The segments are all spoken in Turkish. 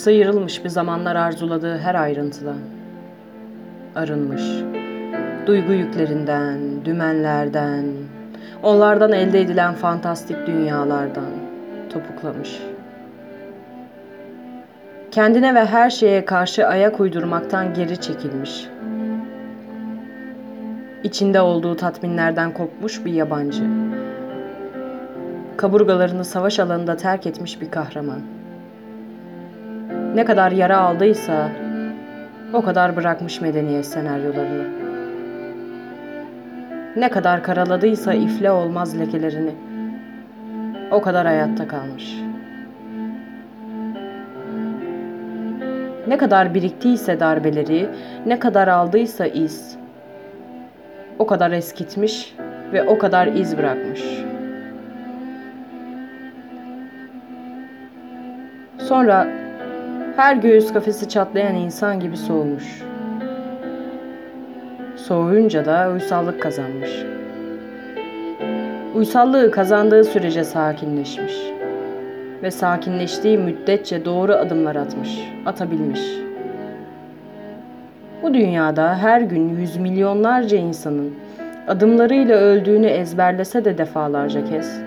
Sıyrılmış bir zamanlar arzuladığı her ayrıntıdan. Arınmış. Duygu yüklerinden, dümenlerden, onlardan elde edilen fantastik dünyalardan topuklamış. Kendine ve her şeye karşı ayak uydurmaktan geri çekilmiş. İçinde olduğu tatminlerden kopmuş bir yabancı. Kaburgalarını savaş alanında terk etmiş bir kahraman. Ne kadar yara aldıysa o kadar bırakmış medeniyet senaryolarını. Ne kadar karaladıysa ifle olmaz lekelerini o kadar hayatta kalmış. Ne kadar biriktiyse darbeleri, ne kadar aldıysa iz, o kadar eskitmiş ve o kadar iz bırakmış. Sonra her göğüs kafesi çatlayan insan gibi soğumuş. Soğuyunca da uysallık kazanmış. Uysallığı kazandığı sürece sakinleşmiş. Ve sakinleştiği müddetçe doğru adımlar atmış, atabilmiş. Bu dünyada her gün yüz milyonlarca insanın adımlarıyla öldüğünü ezberlese de defalarca kez,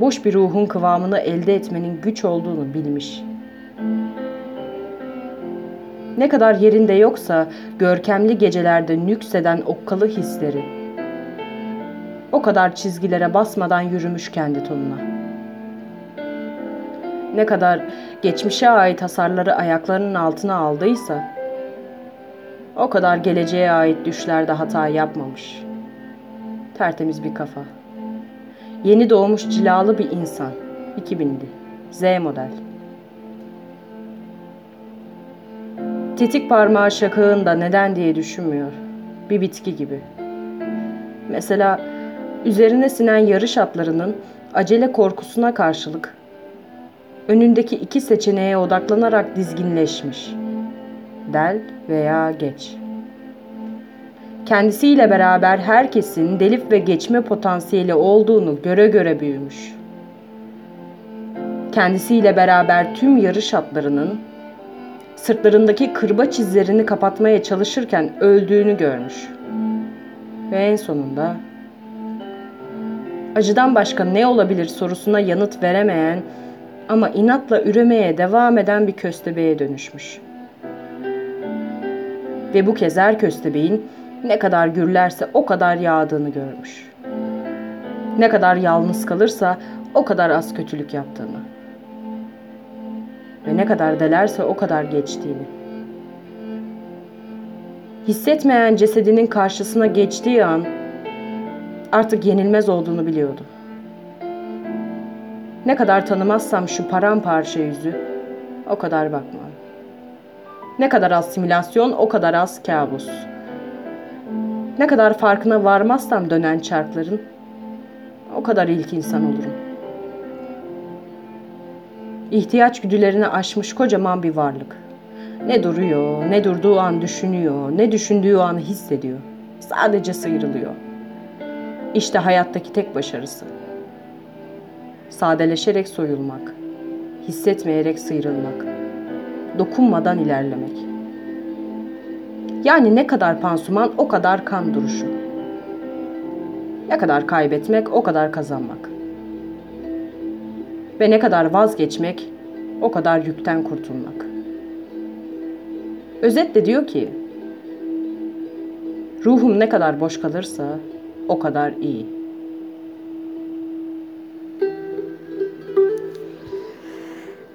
boş bir ruhun kıvamını elde etmenin güç olduğunu bilmiş. Ne kadar yerinde yoksa görkemli gecelerde nükseden okkalı hisleri, o kadar çizgilere basmadan yürümüş kendi tonuna. Ne kadar geçmişe ait hasarları ayaklarının altına aldıysa, o kadar geleceğe ait düşlerde hata yapmamış. Tertemiz bir kafa. Yeni doğmuş cilalı bir insan. 2000'li. Z model. Tetik parmağı şakağında neden diye düşünmüyor. Bir bitki gibi. Mesela üzerine sinen yarış atlarının acele korkusuna karşılık önündeki iki seçeneğe odaklanarak dizginleşmiş. Del veya geç. Kendisiyle beraber herkesin delip ve geçme potansiyeli olduğunu göre göre büyümüş. Kendisiyle beraber tüm yarış atlarının sırtlarındaki kırbaç izlerini kapatmaya çalışırken öldüğünü görmüş. Ve en sonunda acıdan başka ne olabilir sorusuna yanıt veremeyen ama inatla üremeye devam eden bir köstebeğe dönüşmüş. Ve bu kez her köstebeğin ne kadar gürlerse o kadar yağdığını görmüş. Ne kadar yalnız kalırsa o kadar az kötülük yaptığını. Ve ne kadar delerse o kadar geçtiğini. Hissetmeyen cesedinin karşısına geçtiği an artık yenilmez olduğunu biliyordu. Ne kadar tanımazsam şu paramparça yüzü o kadar bakmam. Ne kadar az simülasyon o kadar az kabus. Ne kadar farkına varmazsam dönen çarkların o kadar ilk insan olurum. İhtiyaç güdülerini aşmış kocaman bir varlık. Ne duruyor, ne durduğu an düşünüyor, ne düşündüğü an hissediyor. Sadece sıyrılıyor. İşte hayattaki tek başarısı. Sadeleşerek soyulmak, hissetmeyerek sıyrılmak, dokunmadan ilerlemek. Yani ne kadar pansuman o kadar kan duruşu. Ne kadar kaybetmek o kadar kazanmak. Ve ne kadar vazgeçmek o kadar yükten kurtulmak. Özetle diyor ki ruhum ne kadar boş kalırsa o kadar iyi.''